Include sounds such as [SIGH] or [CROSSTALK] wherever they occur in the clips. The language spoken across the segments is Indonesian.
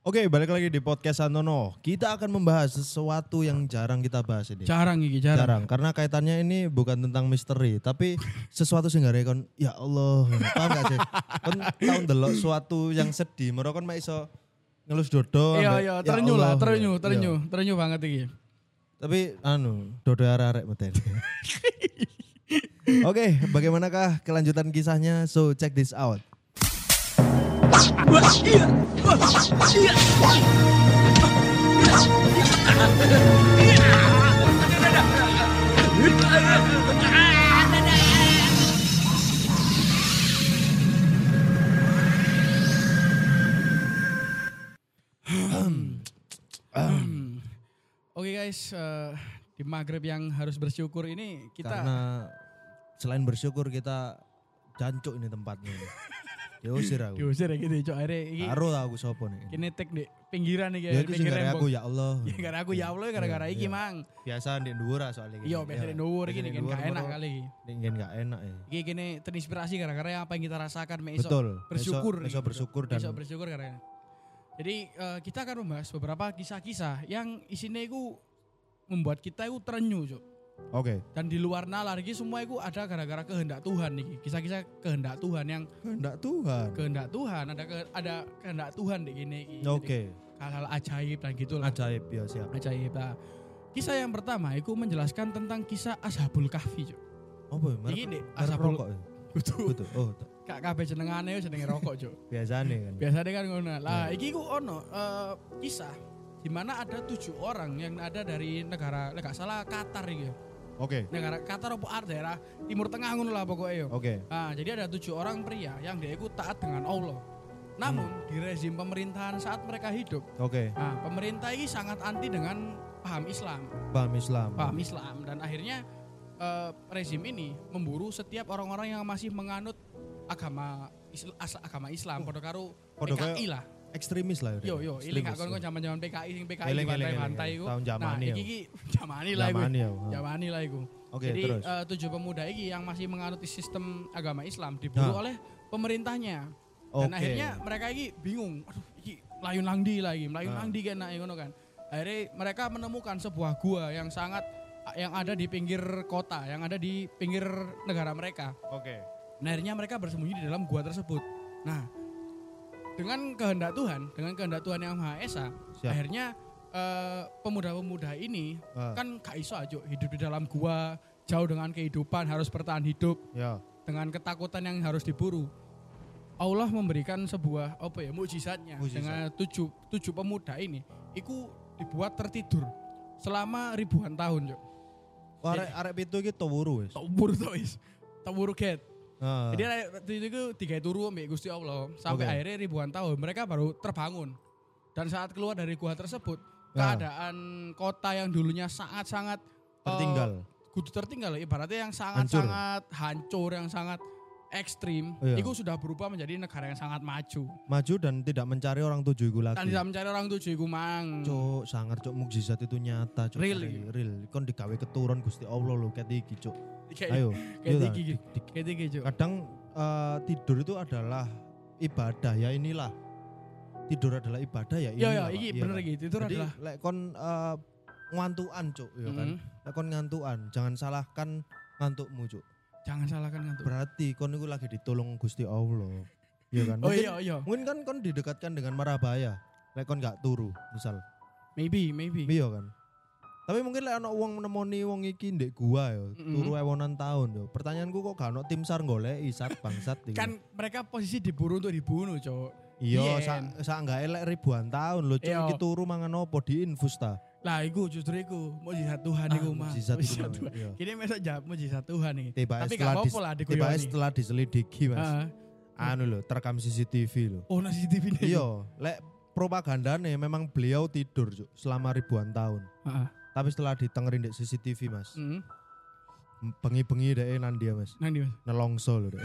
Oke, balik lagi di podcast Santono. Kita akan membahas sesuatu yang jarang kita bahas ini. Jarang iki, jarang. Jarang, karena kaitannya ini bukan tentang misteri, tapi [LAUGHS] sesuatu sing gak kon ya Allah. Paham gak sih? Kon tau ndelok suatu yang sedih, mero kon mek iso ngelus dodo. Iya iya, "Ya terenyu lah, Allah." terenyu, Iya. terenyu, terenyu banget iki. Tapi anu, dodo arek-arek meten. [LAUGHS] Oke, bagaimanakah kelanjutan kisahnya? So check this out. Oke guys, eh, di maghrib yang harus bersyukur ini kita Karena selain bersyukur kita jancuk ini tempatnya. [LAUGHS] Diusir aku. diusir ya gitu, cok akhirnya iki Karo tau aku sopo nih. kini tek di pinggiran nih Ya sing gara aku ya Allah. [LAUGHS] Ya gara aku ya Allah gara-gara Iya, iki iya. mang. Biasa di dhuwur ah soalnya. Iya, biasa di dhuwur iki Biasa kan dhuwur, gak enak kali. Ingin gak enak ya. Iki kini terinspirasi gara-gara apa yang kita rasakan mek iso bersyukur. Iso, bersyukur dan Iso bersyukur karena jadi eh, kita akan membahas beberapa kisah-kisah yang isinya itu membuat kita itu terenyuh, Cok. Oke. Dan di luar nalar iki semua itu ada gara-gara kehendak Tuhan nih. Kisah-kisah kehendak Tuhan yang Kehendak Tuhan. kehendak Tuhan ada ke, ada kehendak Tuhan di gini. Oke. Hal-hal ajaib dan gitulah. Ajaib ya siap. Ajaib. Nah, kisah yang pertama itu menjelaskan tentang kisah Ashabul Kahfi, Cok. Apa ya? Merek, Iki nih merek Ashabul rokok ya? Kudu. Betul. Oh, Kak kabeh jenengane jenenge rokok, Cok. [LAUGHS] biasanya kan. Biasanya kan ngono. Lah, iki ku ono eh, kisah di mana ada tujuh orang yang ada dari negara, nggak salah Qatar iki. Oke. Negara Qatar apa daerah Timur Tengah ngono lah pokoknya yo. Oke. Nah, jadi ada tujuh orang pria yang dia itu taat dengan Allah. Namun di rezim pemerintahan saat mereka hidup, Oke. nah pemerintah ini sangat anti dengan paham Islam, Paham Islam. paham Islam dan akhirnya eh, rezim ini memburu setiap orang-orang yang masih menganut agama Islam, agama Islam, podo karo Podo kaya PKI lah. Ekstremis lah ya. Yo yo, ini gak kon ya. zaman-zaman PKI sing PKI Eling, di eling, pantai-pantai eling. iku. Tahun Nah, jamani ya. iki iki [LAUGHS] jamani lah iku. Zamani ya. Jamani lah iku. Oke, Jadi terus. eh, tujuh pemuda ini yang masih menganut sistem agama Islam diburu Nah. oleh pemerintahnya. Oke. Dan akhirnya mereka ini bingung, aduh iki layun langdi lagi, layun Nah. langdi kena ngono kan. Akhirnya mereka menemukan sebuah gua yang sangat yang ada di pinggir kota, yang ada di pinggir negara mereka. Oke. Nah, akhirnya mereka bersembunyi di dalam gua tersebut. Nah, dengan kehendak Tuhan, dengan kehendak Tuhan yang Maha Esa, Siap. akhirnya eh, pemuda-pemuda ini Ah, kan gak iso aja hidup di dalam gua, jauh dengan kehidupan, harus bertahan hidup ya. dengan ketakutan yang harus diburu. Allah memberikan sebuah apa ya mukjizatnya Mukjizat. dengan tujuh tujuh pemuda ini, itu dibuat tertidur selama ribuan tahun. Wah, arek arek pitu iki tawuru wis. Tawur tuh is, tawur get. Ah. Jadi itu itu tiga turu ambek Gusti Allah sampai Oke. akhirnya ribuan tahun mereka baru terbangun. Dan saat keluar dari gua tersebut, Nah. keadaan kota yang dulunya sangat-sangat tertinggal. kudu tertinggal ibaratnya yang sangat-sangat hancur, yang sangat ekstrim, Iya. itu sudah berubah menjadi negara yang sangat maju. Maju dan tidak mencari orang tujuh iku lagi. Dan tidak mencari orang tujuh iku mang. Cuk, sangar cuk mukjizat itu nyata cuk. Real iki, Real. Kon digawe keturun Gusti Allah lho ket iki cuk. Kayak Ayo. [LAUGHS] kayak iya iki, kayak iki, Cuk. Kadang eh, tidur itu adalah ibadah ya inilah. Tidur adalah ibadah ya Iya inilah. ya, Pak. iki Iya bener kan? iki. Itu Jadi adalah lek kon eh, ngantukan cuk ya kan. Mm. Lek kon ngantukan, jangan salahkan ngantukmu cuk. Jangan salahkan ngantuk. Berarti kon itu lagi ditolong Gusti Allah. Iya kan? Oh Mungkin, iya iya, mungkin kan kon didekatkan dengan marabaya. Lek kon gak turu, misal. maybe maybe. Iya kan. Tapi mungkin lek ana wong nemoni wong iki ndek gua yo, Mm-mm. turu ewonan tahun yo. Pertanyaanku kok gak ono tim SAR golek isat bangsat iki. Kan mereka posisi diburu untuk dibunuh, Cuk. iya sak sak gak elek ribuan tahun lho, cuk Iya. iki turu mangan opo diinfus ta. Lah iku justru iku mujizat Tuhan Ah, iku mah. Mukjizat Mas. Tuhan. Iya. Kini mesok jawab mujizat Tuhan. Tiba Tapi gak apa-apa lah tiba diguyoni. setelah diselidiki Mas. Heeh. Anu lho, terekam CCTV lho. Oh, nasi CCTV nih. Iya, lek propagandane memang beliau tidur cuk selama ribuan tahun. Heeh. Tapi setelah ditengerin di CCTV Mas, Heeh. bengi-bengi deh nang dia Mas. Nang ndi, Mas? Nelongso lho deh. [LAUGHS]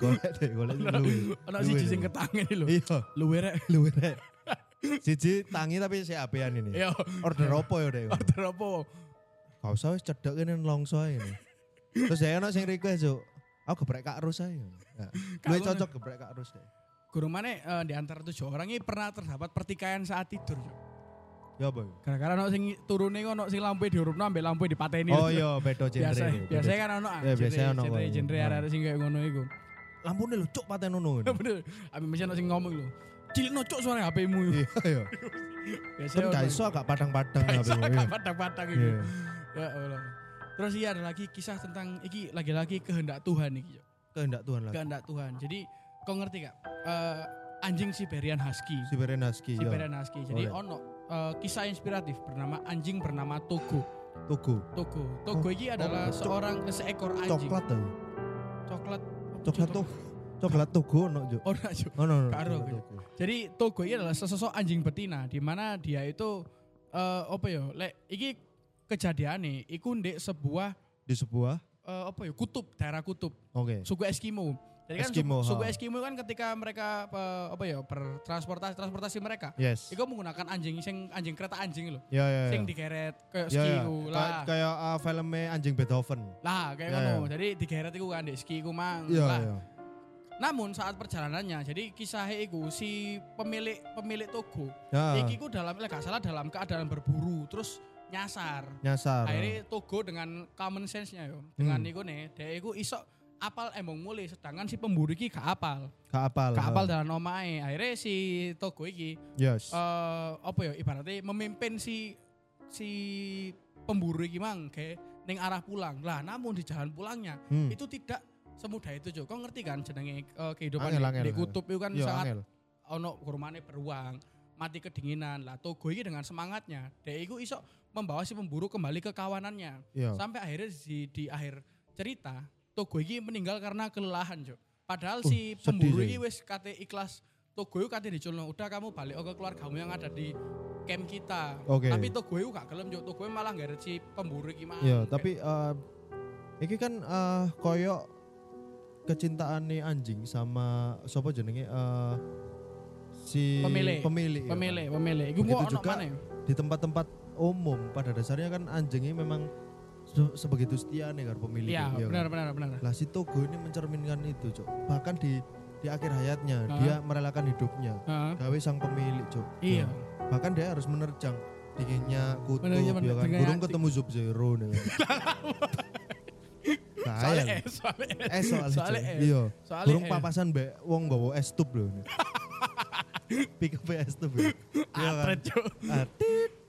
golek deh, golek luwe. ono Luwe siji lho. sing ketangen iki lho. Iya, Luwe rek. luwe rek. Siji tangi tapi si apean ini. Iya. Order apa ya deh? Order apa? Gak usah wis cedek kene nelongso ae. ini. Terus saya ono sing request, Cuk. Aku geprek Kak Rus ae. Luwe Rus. cocok geprek Kak Rus deh. guru mana eh, di antara tujuh orang ini pernah terdapat pertikaian saat tidur. Cuk. Ya apa? Gara-gara ono sing turune ono sing lampu diurupno ambek lampu dipateni. Oh iya, beda genre. biasa ini, biasanya kan ono ah, Ya, biasanya ono genre genre Nah. arek sing kayak ngono iku. Lampune lho cuk paten ngono. Bener. Abi mesti ono sing ngomong lho. Cilik nocok suara HP-mu. Iya, iya. [LAUGHS] Biasanya Kan gak iso agak padang-padang Gak agak iya. padang-padang iki. Iya. Ya Allah. Terus iya ada lagi kisah tentang iki lagi-lagi kehendak Tuhan iki. Kehendak Tuhan lagi. Kehendak Tuhan. Jadi kau ngerti gak? Eh, anjing Siberian Husky. Siberian Husky. ya. Siberian Husky. Jadi Oleh. ono eh, kisah inspiratif bernama anjing bernama Togo. Togo. Togo. Togo Oh, ini adalah oh, seorang seekor anjing. Coklat tuh. Coklat. Coklat tuh. Coklat Togo ono Juk. Oh, no, no, Karo. Jadi Togo ini adalah sesosok anjing betina di mana dia itu eh apa ya? Lek iki kejadiannya iku ndek sebuah Di sebuah eh, apa ya? Kutub, daerah kutub, Oke. suku Eskimo. Jadi kan Eskimo, suku, suku. Eskimo kan ketika mereka eh, apa ya? bertransportasi transportasi mereka Yes. Iku menggunakan anjing sing anjing kereta anjing loh. Ya ya. Sing digeret kayak Ya, ski Ka- lah. Kayak uh, filmnya anjing Beethoven. Lah kayak Ya, ngono. ya. Jadi digeret iku kan di ski mang. Iya lah. iya. Namun saat perjalanannya, jadi kisahnya iku si pemilik pemilik Togo, Ya. iki ku dalam gak salah dalam keadaan berburu, terus nyasar. Nyasar. Akhirnya Togo dengan common sense-nya yo, dengan Hmm. iku nih, dia iku iso apal emong mulai, sedangkan si pemburu iki gak apal, Gak apal. gak ha. apal dalam omae. Akhirnya si Togo iki Yes. eh apa ya ibaratnya memimpin si si pemburu iki mang kayak ning arah pulang. Lah namun di jalan pulangnya Hmm. itu tidak semudah itu Jo. Kau ngerti kan jenenge eh, kehidupan Angel, di, angel, di kutub itu kan Iya, sangat angel. ono kurmane beruang, mati kedinginan. Lah Togo ini dengan semangatnya, dia itu iso membawa si pemburu kembali ke kawanannya. Iya. Sampai akhirnya di, di akhir cerita, Togo ini meninggal karena kelelahan, Jo. Padahal Uh, si pemburu ini wis kate ikhlas Togo kate diculno, udah kamu balik ke keluargamu yang ada di camp kita. Oke. Tapi Togo itu gak gelem, Jo. Togo malah gak si pemburu iki mang. Iya, tapi eh iki kan eh koyo kecintaan nih anjing sama sopo jenenge eh si Pemilik. pemilik, ya kan? pemilih, pemilih. Iku Begitu mau ono juga mana ya? di tempat-tempat umum pada dasarnya kan anjing ini memang se- sebegitu setia nih kan pemilik Iya, iya benar, kan? benar, benar. lah si Togo ini mencerminkan itu cok bahkan di di akhir hayatnya Hah? dia merelakan hidupnya Heeh. gawe sang pemilik cok Iya. Nah, bahkan dia harus menerjang dinginnya kutub Menerjang- ya kan burung ketemu Sub Zero nih [LAUGHS] Soalnya es, soalnya es. Eh soalnya, Soalnya es. iya Soalnya burung papasan mbak wong bawa es tub loh [LAUGHS] pick up es tub ya. Iya kan? Atret, Cuk. Ah.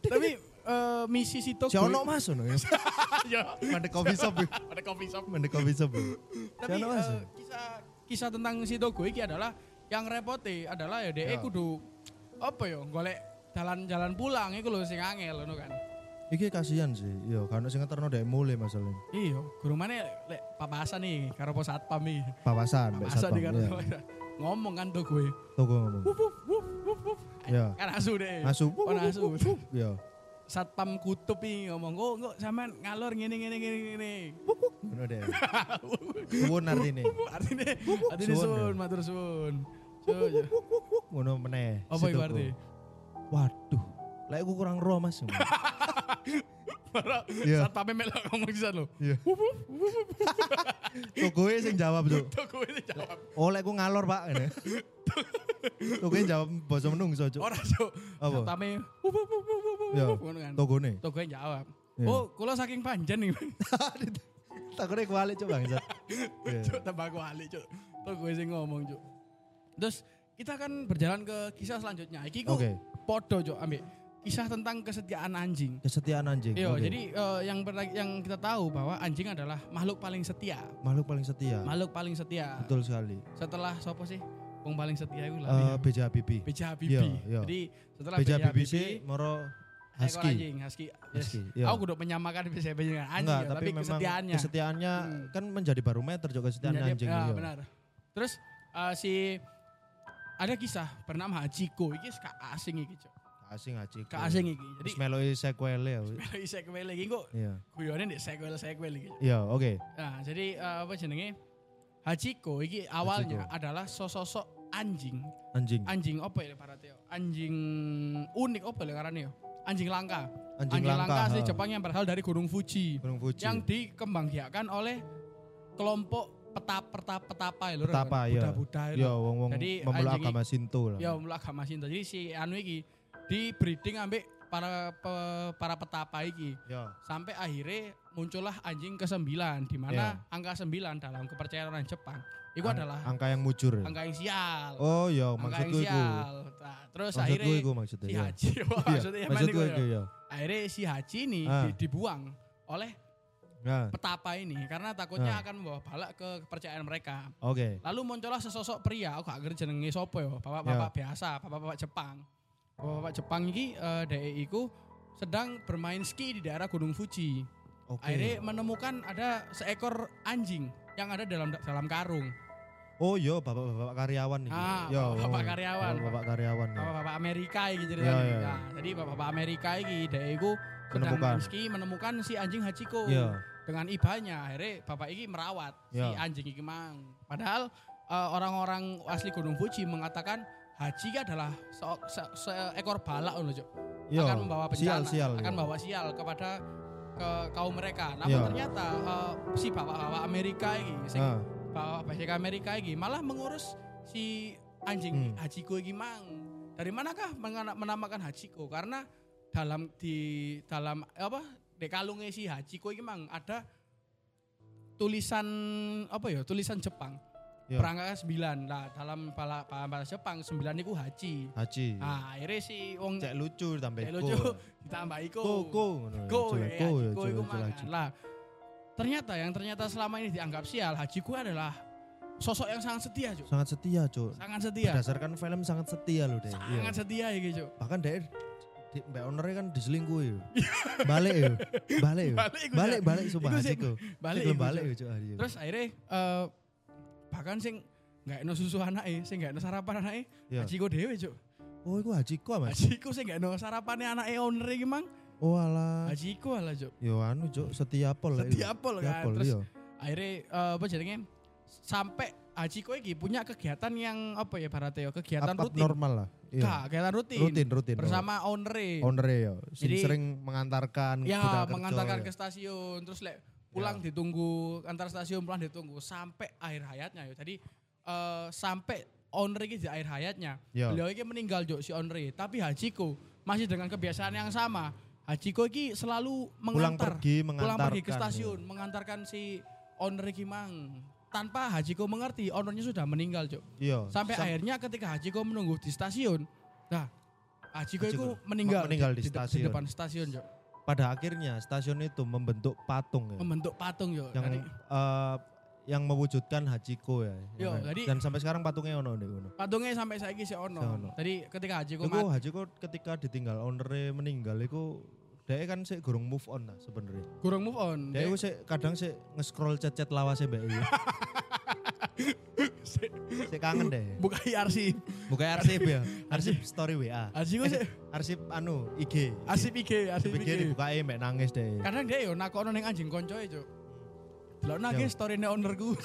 Tapi eh, misi si Togo. si ono mas ono ya [LAUGHS] ya. mandek coffee shop ya. Ada coffee shop. mandek coffee shop ya. Tapi eh, kisah kisah tentang si Togo ini adalah yang repote adalah ya Ya. kudu apa ya golek jalan-jalan pulang iku lho sing angel ngono kan. Iki kasihan sih, iya karena sing ngeterno dek mulai masalahnya. Iya, guru mana lek papasan nih karo pos satpam iki. Papasan, satpam. nih karo Iya. ngomong kan Togo. e. Toko ngomong. Wup wup wup wup wup. Iya. Kan asu deh. Asu. Oh, asu. Iya. Satpam kutub iki ngomong, "Kok kok sampean ngalor ngene ngene ngene ngene." Ngono deh. [LAUGHS] Suwun artine. Artinya artinya Suwun, sun, matur suwun. Cuk. Ngono meneh. Apa Toko. arti? Waduh. Lah aku kurang roh Mas. Para Iya. satpamnya melok ngomong lho. Iya. Togoe sing jawab, Cuk. Toko itu jawab. Oh, lek ku ngalor, Pak. Ngene. Togoe jawab basa menungso, Cuk. Ora cuk. Wup wup wup wup Iya. ngono kan. Togone. Toko jawab. Iya. Oh, kula saking panjen nih. [LAUGHS] Takutnya kuali Cuk bangsat. Iya. Cuk, tambah kuali cuk. Toko sing ngomong cuk. Terus kita akan berjalan ke kisah selanjutnya. Iki ku Oke. podo cuk ambil kisah tentang kesetiaan anjing. Kesetiaan anjing. Iya, Oke. jadi eh, yang ber- yang kita tahu bahwa anjing adalah makhluk paling setia. makhluk paling setia. Makhluk paling setia. Betul sekali. Setelah sopo sih? Wong paling setia itu lah. BJ Habibie. BJ Habibie. iya, iya. Jadi setelah BJ Habibie Habibie sih moro husky. anjing, husky. Yes. Husky, iya. Aku udah menyamakan Habibie dengan anjing, Enggak, ya, tapi, tapi, kesetiaannya. kesetiaannya Hmm. kan menjadi barometer juga kesetiaan Menjadi- anjing. ya, iya. benar. Terus eh, si ada kisah bernama Hachiko. Iki gak asing iki, Cok. Asing aja. Gak asing iki. Jadi meloi sequel ya. melu sequel iki kok Iya. guyone ndek sequel-sequel iki. Iya, oke. Nah, jadi eh, apa jenenge? Hachiko iki awalnya adalah sosok anjing. Anjing. Anjing apa ya ibaratnya? Anjing unik apa ya karane ya? Anjing langka. Anjing, Anjing langka, asli ha. Jepang yang berasal dari Gunung Fuji. Gunung Fuji. Yang dikembangbiakan oleh kelompok petap petap petapa ya lho. Petapa, ya. Buddha-Buddha itu. Ya wong-wong Jadi, memeluk anjing agama Sinto lah. Ya mulai agama Sinto. Jadi si anu iki di breeding ambek para pe- para petapa iki. Ya. Sampai akhirnya muncullah anjing ke-9 di mana angka 9 dalam kepercayaan orang Jepang itu Ang- adalah angka yang mujur. angka yang sial. Oh iya maksudku sial. Nah, terus akhirnya maksudnya. si ya. Haji [LAUGHS] Iya, maksudnya yang Maksudku mana iku iku ya? ya. Akhirnya si Haji ini Ah. di- dibuang oleh Nah, petapa ini karena takutnya Ah. akan membawa balak ke kepercayaan mereka. oke. Lalu muncullah sesosok pria, aku gak ngerti jenenge sapa ya, bapak-bapak Ya. biasa, bapak-bapak Jepang. Bapak-bapak Jepang iki eh dhek iku sedang bermain ski di daerah Gunung Fuji. Oke. Akhirnya menemukan ada seekor anjing yang ada dalam dalam karung. Oh iya bapak-bapak karyawan nih. Ah, Ya, bapak-bapak oh, karyawan. Bapak karyawan. ya. Bapak-bapak Amerika iki Ya, ceritanya. ya. Nah, jadi bapak-bapak Amerika iki dhek iku sedang Menemukan. ski menemukan si anjing Hachiko. Iya. Dengan ibanya akhirnya bapak iki merawat si Ya. anjing iki mang. Padahal eh, orang-orang asli Gunung Fuji mengatakan Haji adalah se- se- seekor balak loh, Cuk. Akan membawa bencana, Sial-sial. akan ya. membawa sial kepada ke kaum mereka. Namun Iya. ternyata eh, si bapak-bapak Amerika ini, sing Ah, bapak basic Amerika ini malah mengurus si anjing Hmm. Hachiko ini mang. Dari manakah menamakan Hachiko? Karena dalam di dalam apa di kalungnya si Hachiko ini mang ada tulisan apa ya tulisan Jepang Iya. perangkat sembilan lah dalam bahasa Jepang sembilan itu haji Haji. nah akhirnya si wong Cek lucu tambah Cek lucu ditambah ngono. Go ya, ya, jelek- iku jelek mangan. haji. Lah, ternyata yang ternyata selama ini dianggap sial, Hajiku adalah sosok yang sangat setia, Cuk. Sangat setia, Cuk. Sangat setia. Berdasarkan film sangat setia loh deh. Iya. Sangat setia ya, Cuk. Bahkan deh di, Mbak Ownernya kan diselingkuhi yo. balik yo. [LAUGHS] Balik yo. Balik iku, Balik sumpah Iku. Balik iku, balik yo, Cuk. Haji. Terus akhirnya eh, bahkan sing nggak eno susu anake, sing nggak eno sarapan anake, Iya. Hajiku dhewe, Cuk. Oh, iku Hajiko, Mas. Hajiku sing nggak eno sarapane anake owner iki, Mang. Oh, alah. Hajiku lah, Cuk. Yo anu, Cuk, setia pol lah iku. Setia pol kan. Terus iya. akhirnya eh, apa jenenge sampai Hachiko iki punya kegiatan yang apa ya baratnya ya kegiatan Apa rutin. normal lah. Iya. Kegiatan rutin. Rutin, rutin. Bersama owner owner ya. Sing Jadi- sering mengantarkan Ya, kerja, mengantarkan ya. ke stasiun, terus lek pulang Ya. ditunggu antar stasiun pulang ditunggu sampai akhir hayatnya ya. Jadi eh, sampai owner iki di akhir hayatnya. Ya. Beliau iki meninggal Jo si owner iki. tapi Hachiko masih dengan kebiasaan yang sama. Hachiko iki selalu pulang mengantar pergi pulang pergi ke stasiun mengantarkan si owner iki mang. Tanpa Hachiko mengerti ownernya sudah meninggal, Jo. Iya. Sampai Sam- akhirnya ketika Hachiko menunggu di stasiun, nah Hachiko itu Hachiko meninggal, meninggal di de- stasiun. depan stasiun, Jo. Pada akhirnya stasiun itu membentuk patung ya. Membentuk patung, Jo. yang Jadi, eh, yang mewujudkan Hachiko ya. Yo, Yang- jadi- dan sampai sekarang patungnya ono nih ono. patungnya sampai saiki si ono. Ono. Jadi ketika Hachiko mati, Hachiko ketika ditinggal ownernya meninggal iku dia kan sih gurung move on lah sebenarnya. kurang move on. Dia sih kadang sih nge-scroll chat-chat lawase mbak [LAUGHS] Sik kangen deh. buka arsip. Buka arsip ya. Arsip story WA. Hachiko sih Arsip anu IG. arsip IG, arsip Arsip IG dibuka mbak nangis deh. Kadang dia yo nakono ning anjing koncoe, Jo. Delok nangis story-ne ownerku. [LAUGHS]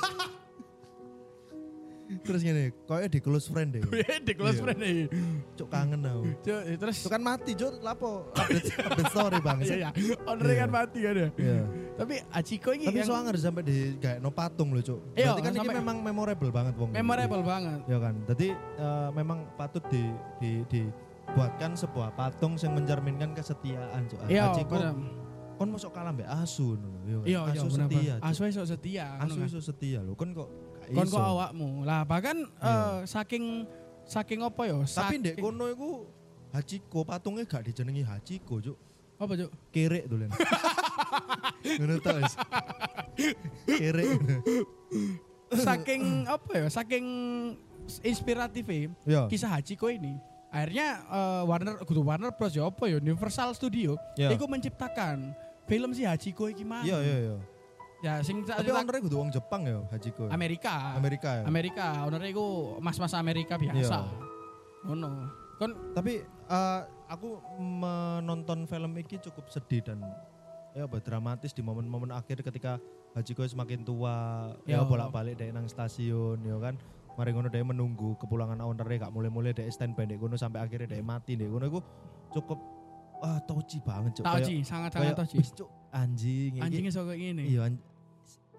Terus gini, kayaknya di close friend deh. Di close Iya. friend iki. Cuk kangen aku. Jo, terus Itu kan mati, Cuk. Lapo update, update story bang. [LAUGHS] Iya, iya. Ownernya Iya. kan mati kan ya. Iya. Tapi Hachiko ini Tapi yang soalnya harus sampai di kayak no patung loh, Cuk. Iya, Berarti kan ini memang memorable banget wong. memorable banget. Ya kan. Jadi eh, memang patut di di dibuatkan sebuah patung yang mencerminkan kesetiaan, Cuk. Iya, bener. kon masuk kalah mbak Asu ngono, ya kan? Iya, iya, Asu setia. Asu iso setia. Asu kan. iso setia lho. Kon kok Kon kok awakmu. Lah bahkan Iya. eh, saking saking apa ya? Tapi ndek kono iku Hachiko patungnya gak dijenengi Hachiko, Cuk. apa Cuk? Kerek dolen. [LAUGHS] Ngono ta wis. Kerek. Saking apa ya? Saking inspiratif Ya. kisah Hachiko ini. Akhirnya eh, Warner kudu Warner Bros ya apa ya Universal Studio Ya. itu menciptakan film si Hachiko iki mang. Iya, iya, iya. Ya sing Tapi ownernya kudu wong Jepang ya, Hachiko. ya? Amerika. Amerika ya. Amerika, ownernya iku mas-mas Amerika biasa. Iya. Ngono. Kon Tapi eh, aku menonton film ini cukup sedih dan ya apa dramatis di momen-momen akhir ketika Hachiko semakin tua, ya Yo. bolak-balik dari nang stasiun, ya kan. Mari ngono dia menunggu kepulangan ownernya gak mulai-mulai dia standby dek kono sampai akhirnya dia mati dek kono iku cukup ah toci banget cuk. tahu Kayak- Ci, sangat kayak, sangat tahu Ci. wis, cuk anjing Anjingnya sok kayak gini. Iya,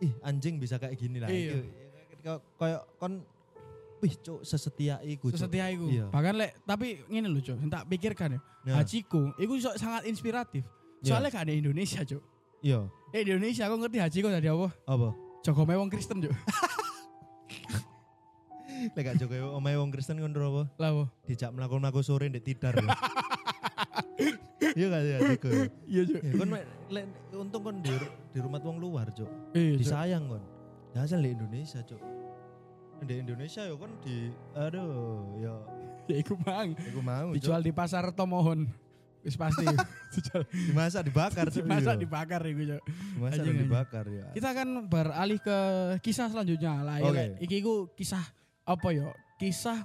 ih anjing bisa kayak gini lah. Iya. Iki- Kayak kon wih cuk sesetia iku. Cuk. Sesetia iku. Iya. Bahkan lek tapi ngene lho, Cuk, tak pikirkan ya. Ya. Hachiko iku iso sangat inspiratif. Ya. Soalnya gak ada Indonesia, Cuk. Iya. Eh di Indonesia aku ngerti Hachiko tadi apa? Apa? Jogome wong Kristen, Cuk. [LAUGHS] Lek gak jogo omahe wong Kristen ngono apa? Lah apa? Dijak mlaku-mlaku sore ndek tidar. [LAUGHS] Iya gak ya Cuk? Iya, Cuk. Ya kon lek untung kon di, di rumah wong luar, Cuk. Iya. Disayang kon. Ya asal di Indonesia, Cuk. Di Indonesia yo kon di aduh yo Ya iku mang. aku mau. Dijual di pasar Tomohon. Wis pasti. [LAUGHS] Dimasak dibakar. Dimasak iya. dibakar iku, Cuk. dimasak dan dibakar ya. Kita akan beralih ke kisah selanjutnya lah. Ya, lek, iki iku kisah apa ya? Kisah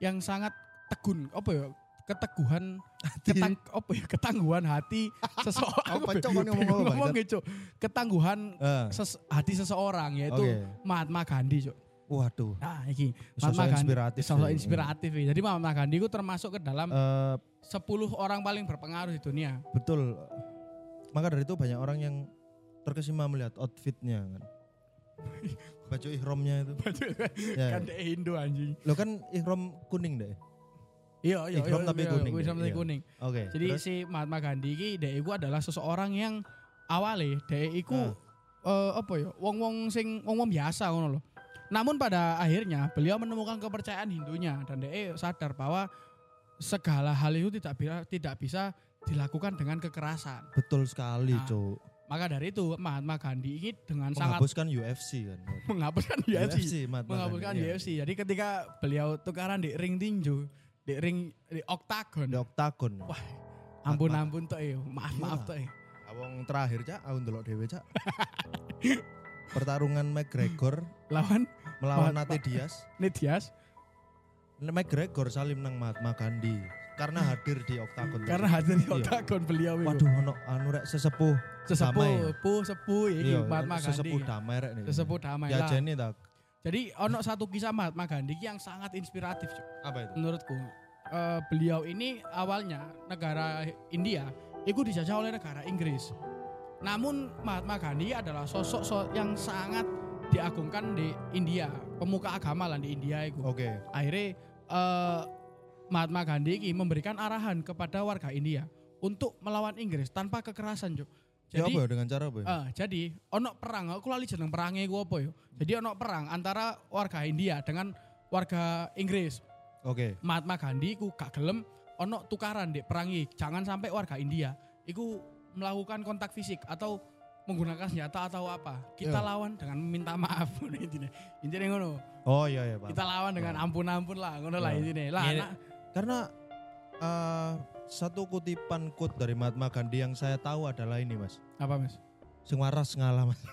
yang sangat tegun, apa ya? Keteguhan, ketang, apa ya? Ketangguhan hati seseorang. Apa, Cok, ngomong apa, ngomong gitu, Ketangguhan Ah, ses- hati seseorang yaitu Oke. Mahatma Gandhi, Cuk. Waduh. Nah, iki Sosok Gandhi inspiratif Sosok ya. inspiratif. ya. Jadi Mahatma Gandhi itu termasuk ke dalam Eh, 10 orang paling berpengaruh di dunia. betul. Maka dari itu banyak orang yang terkesima melihat outfitnya kan. [LAUGHS] Baju ihramnya itu. [LAUGHS] Ya. kan dia Indo anjing. Lo kan ihram kuning deh. Iya, iya, Ihram iya, tapi iya, kuning ya? Ihram tapi Iya. kuning. Oke. Jadi terus? si Mahatma Gandhi iki dhek iku adalah seseorang yang awale dhek iku eh, apa ya wong-wong sing wong-wong biasa ngono loh. Namun pada akhirnya beliau menemukan kepercayaan Hindunya dan dhek sadar bahwa segala hal itu tidak bisa tidak bisa dilakukan dengan kekerasan. betul sekali, Nah, Cuk. Maka dari itu Mahatma Gandhi ini dengan sangat Menghapuskan UFC kan. [LAUGHS] menghapuskan UFC, Mahatma menghapuskan Gandhi, iya. UFC. Jadi ketika beliau tukaran di ring tinju, di ring di oktagon. Di oktagon. Wah, Ampun ampun tok ya. Maaf maaf Iya. tok. Awong terakhir cak, aku ndelok dhewe cak. [LAUGHS] Pertarungan McGregor [LAUGHS] Lawan melawan Nate Diaz. [LAUGHS] Nidias McGregor salim nang Mahatma Gandhi karena hadir di oktagon. karena hadir di Iya. oktagon beliau itu. Waduh ono anu rek sesepuh sesepuh, damai. sepuh, sepuh iki Iya, Mahatma Gandhi. sesepuh damai rek nih. Sesepuh damai Ya lah. ta. Jadi ono satu kisah Mahatma Gandhi yang sangat inspiratif Cuk. Apa itu? menurutku. Eh, beliau ini awalnya negara India itu dijajah oleh negara Inggris. Namun Mahatma Gandhi adalah sosok so- yang sangat diagungkan di India, pemuka agama lah di India itu. Oke. Akhirnya eh, Mahatma Gandhi ini memberikan arahan kepada warga India untuk melawan Inggris tanpa kekerasan, Cuk. Ya Jadi apa ya dengan cara apa ya? Eh, jadi ono perang, aku lali jeneng perangnya gue apa ya? Jadi ono perang antara warga India dengan warga Inggris. Oke. Mahatma Gandhi ku gak gelem ono tukaran dek perangi. Jangan sampai warga India iku melakukan kontak fisik atau menggunakan senjata atau apa. Kita Ya. lawan dengan meminta maaf [LAUGHS] intinya. Intinya ngono. Oh iya iya, Pak. Kita lawan dengan ampun-ampun lah, ngono lah Ya. intinya. Lah Ini- anak Karena eh, satu kutipan quote dari Mahatma Gandhi yang saya tahu adalah ini, Mas. apa Mas? Sing waras ngalah, Mas. [LAUGHS]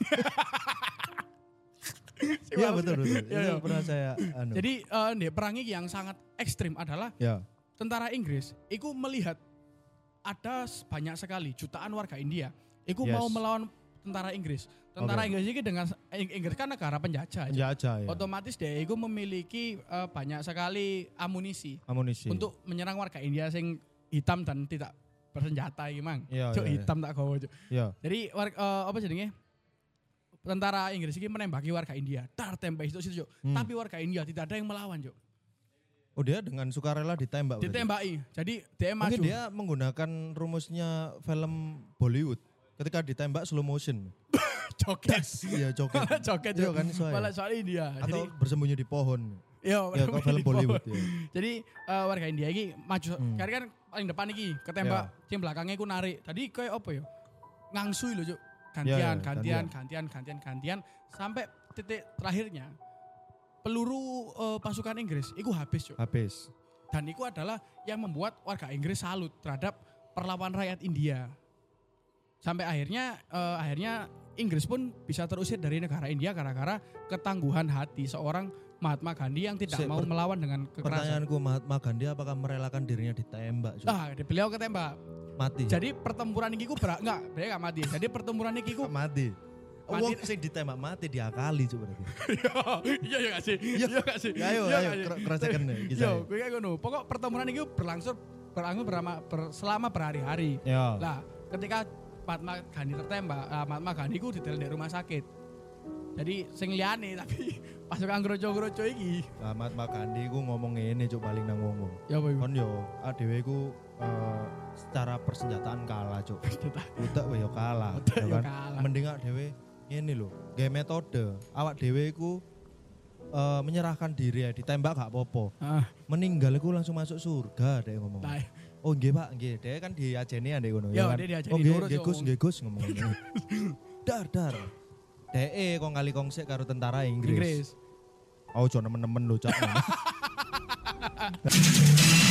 Iya betul betul. Iya, Itu iya. pernah saya anu. Jadi eh dek perangi yang sangat ekstrim adalah ya. tentara Inggris itu melihat ada banyak sekali jutaan warga India itu Yes. mau melawan tentara Inggris. Tentara Oke. Inggris ini dengan Ing- Inggris kan negara penjajah. Ya aja ya. Otomatis dia itu memiliki eh, banyak sekali amunisi Amunisi. untuk menyerang warga India sing hitam dan tidak bersenjata iki mang. Iya, Cuk, iya, iya. hitam tak gawa cuk. ya. Jadi war- eh, apa jenenge? Tentara Inggris ini menembaki warga India. Dar tembak itu situ, Cuk. Hmm. Tapi warga India tidak ada yang melawan, Cuk. Oh dia dengan sukarela ditembak. berarti? Ditembaki. Jadi dia maju. Mungkin dia menggunakan rumusnya film Bollywood. Ketika ditembak slow motion. [COUGHS] joget. [COUGHS] Iya joget. [COUGHS] Joget Iya kan soalnya. Malah soal India. Atau Jadi bersembunyi di pohon. iya, Ya kok film. Bollywood ya. Jadi eh, warga India ini maju. Hmm. Karena kan paling depan iki ketembak, sing belakangnya iku narik. Tadi kayak apa ya? Ngangsui loh, Cuk. Gantian, Ya, ya, gantian, gantian, gantian, gantian sampai titik terakhirnya peluru eh, pasukan Inggris itu habis, Cuk. Habis. Dan itu adalah yang membuat warga Inggris salut terhadap perlawanan rakyat India. Sampai akhirnya eh, akhirnya Inggris pun bisa terusir dari negara India gara-gara ketangguhan hati seorang Mahatma Gandhi yang tidak Sik, mau melawan dengan kekerasan. Pertanyaanku Mahatma Gandhi apakah merelakan dirinya ditembak? Cuk? Ah, beliau ketembak. Mati. Jadi pertempuran ini ku berak enggak, beliau enggak mati. Jadi pertempuran ini ku mati. Wong sing ditembak mati diakali cuk berarti. [LAUGHS] Iya iya gak sih? Iya gak sih? Ya, ayo Iya ayo kro- cross-checken nih Yo, gue kayak ngono. Pokok pertempuran ini berlangsung berlangsung berama, ber- selama berhari-hari. Ya. Lah, ketika Mahatma Gandhi tertembak, ah, Mahatma Gandhi ku detail di rumah sakit. Jadi sing liyane [LAUGHS] tapi pasukan groco-groco iki. Ahmad Makandi ku ngomong ngene cuk paling nang ngomong. Ya apa? Kon yo adewe ku eh, secara persenjataan kalah cuk. Utek yo kalah. Utek ya yo kan? kalah. Mending awak ngene lho, gawe metode. Awak dhewe ku eh, menyerahkan diri ya, ditembak gak apa-apa. Ah, Meninggal iku langsung masuk surga deh ngomong. nah, Oh nggih Pak, nggih. Dhewe kan diajeni ya ndek ngono Yo, kan. dia Oh nggih, nurut, nggih Gus, nggih Gus ngomong [LAUGHS] dar dar. Dhewe kong kali kongsek karo tentara Inggris. Inggris. Oh, jangan nemen-nemen lho, Cak. [LAUGHS]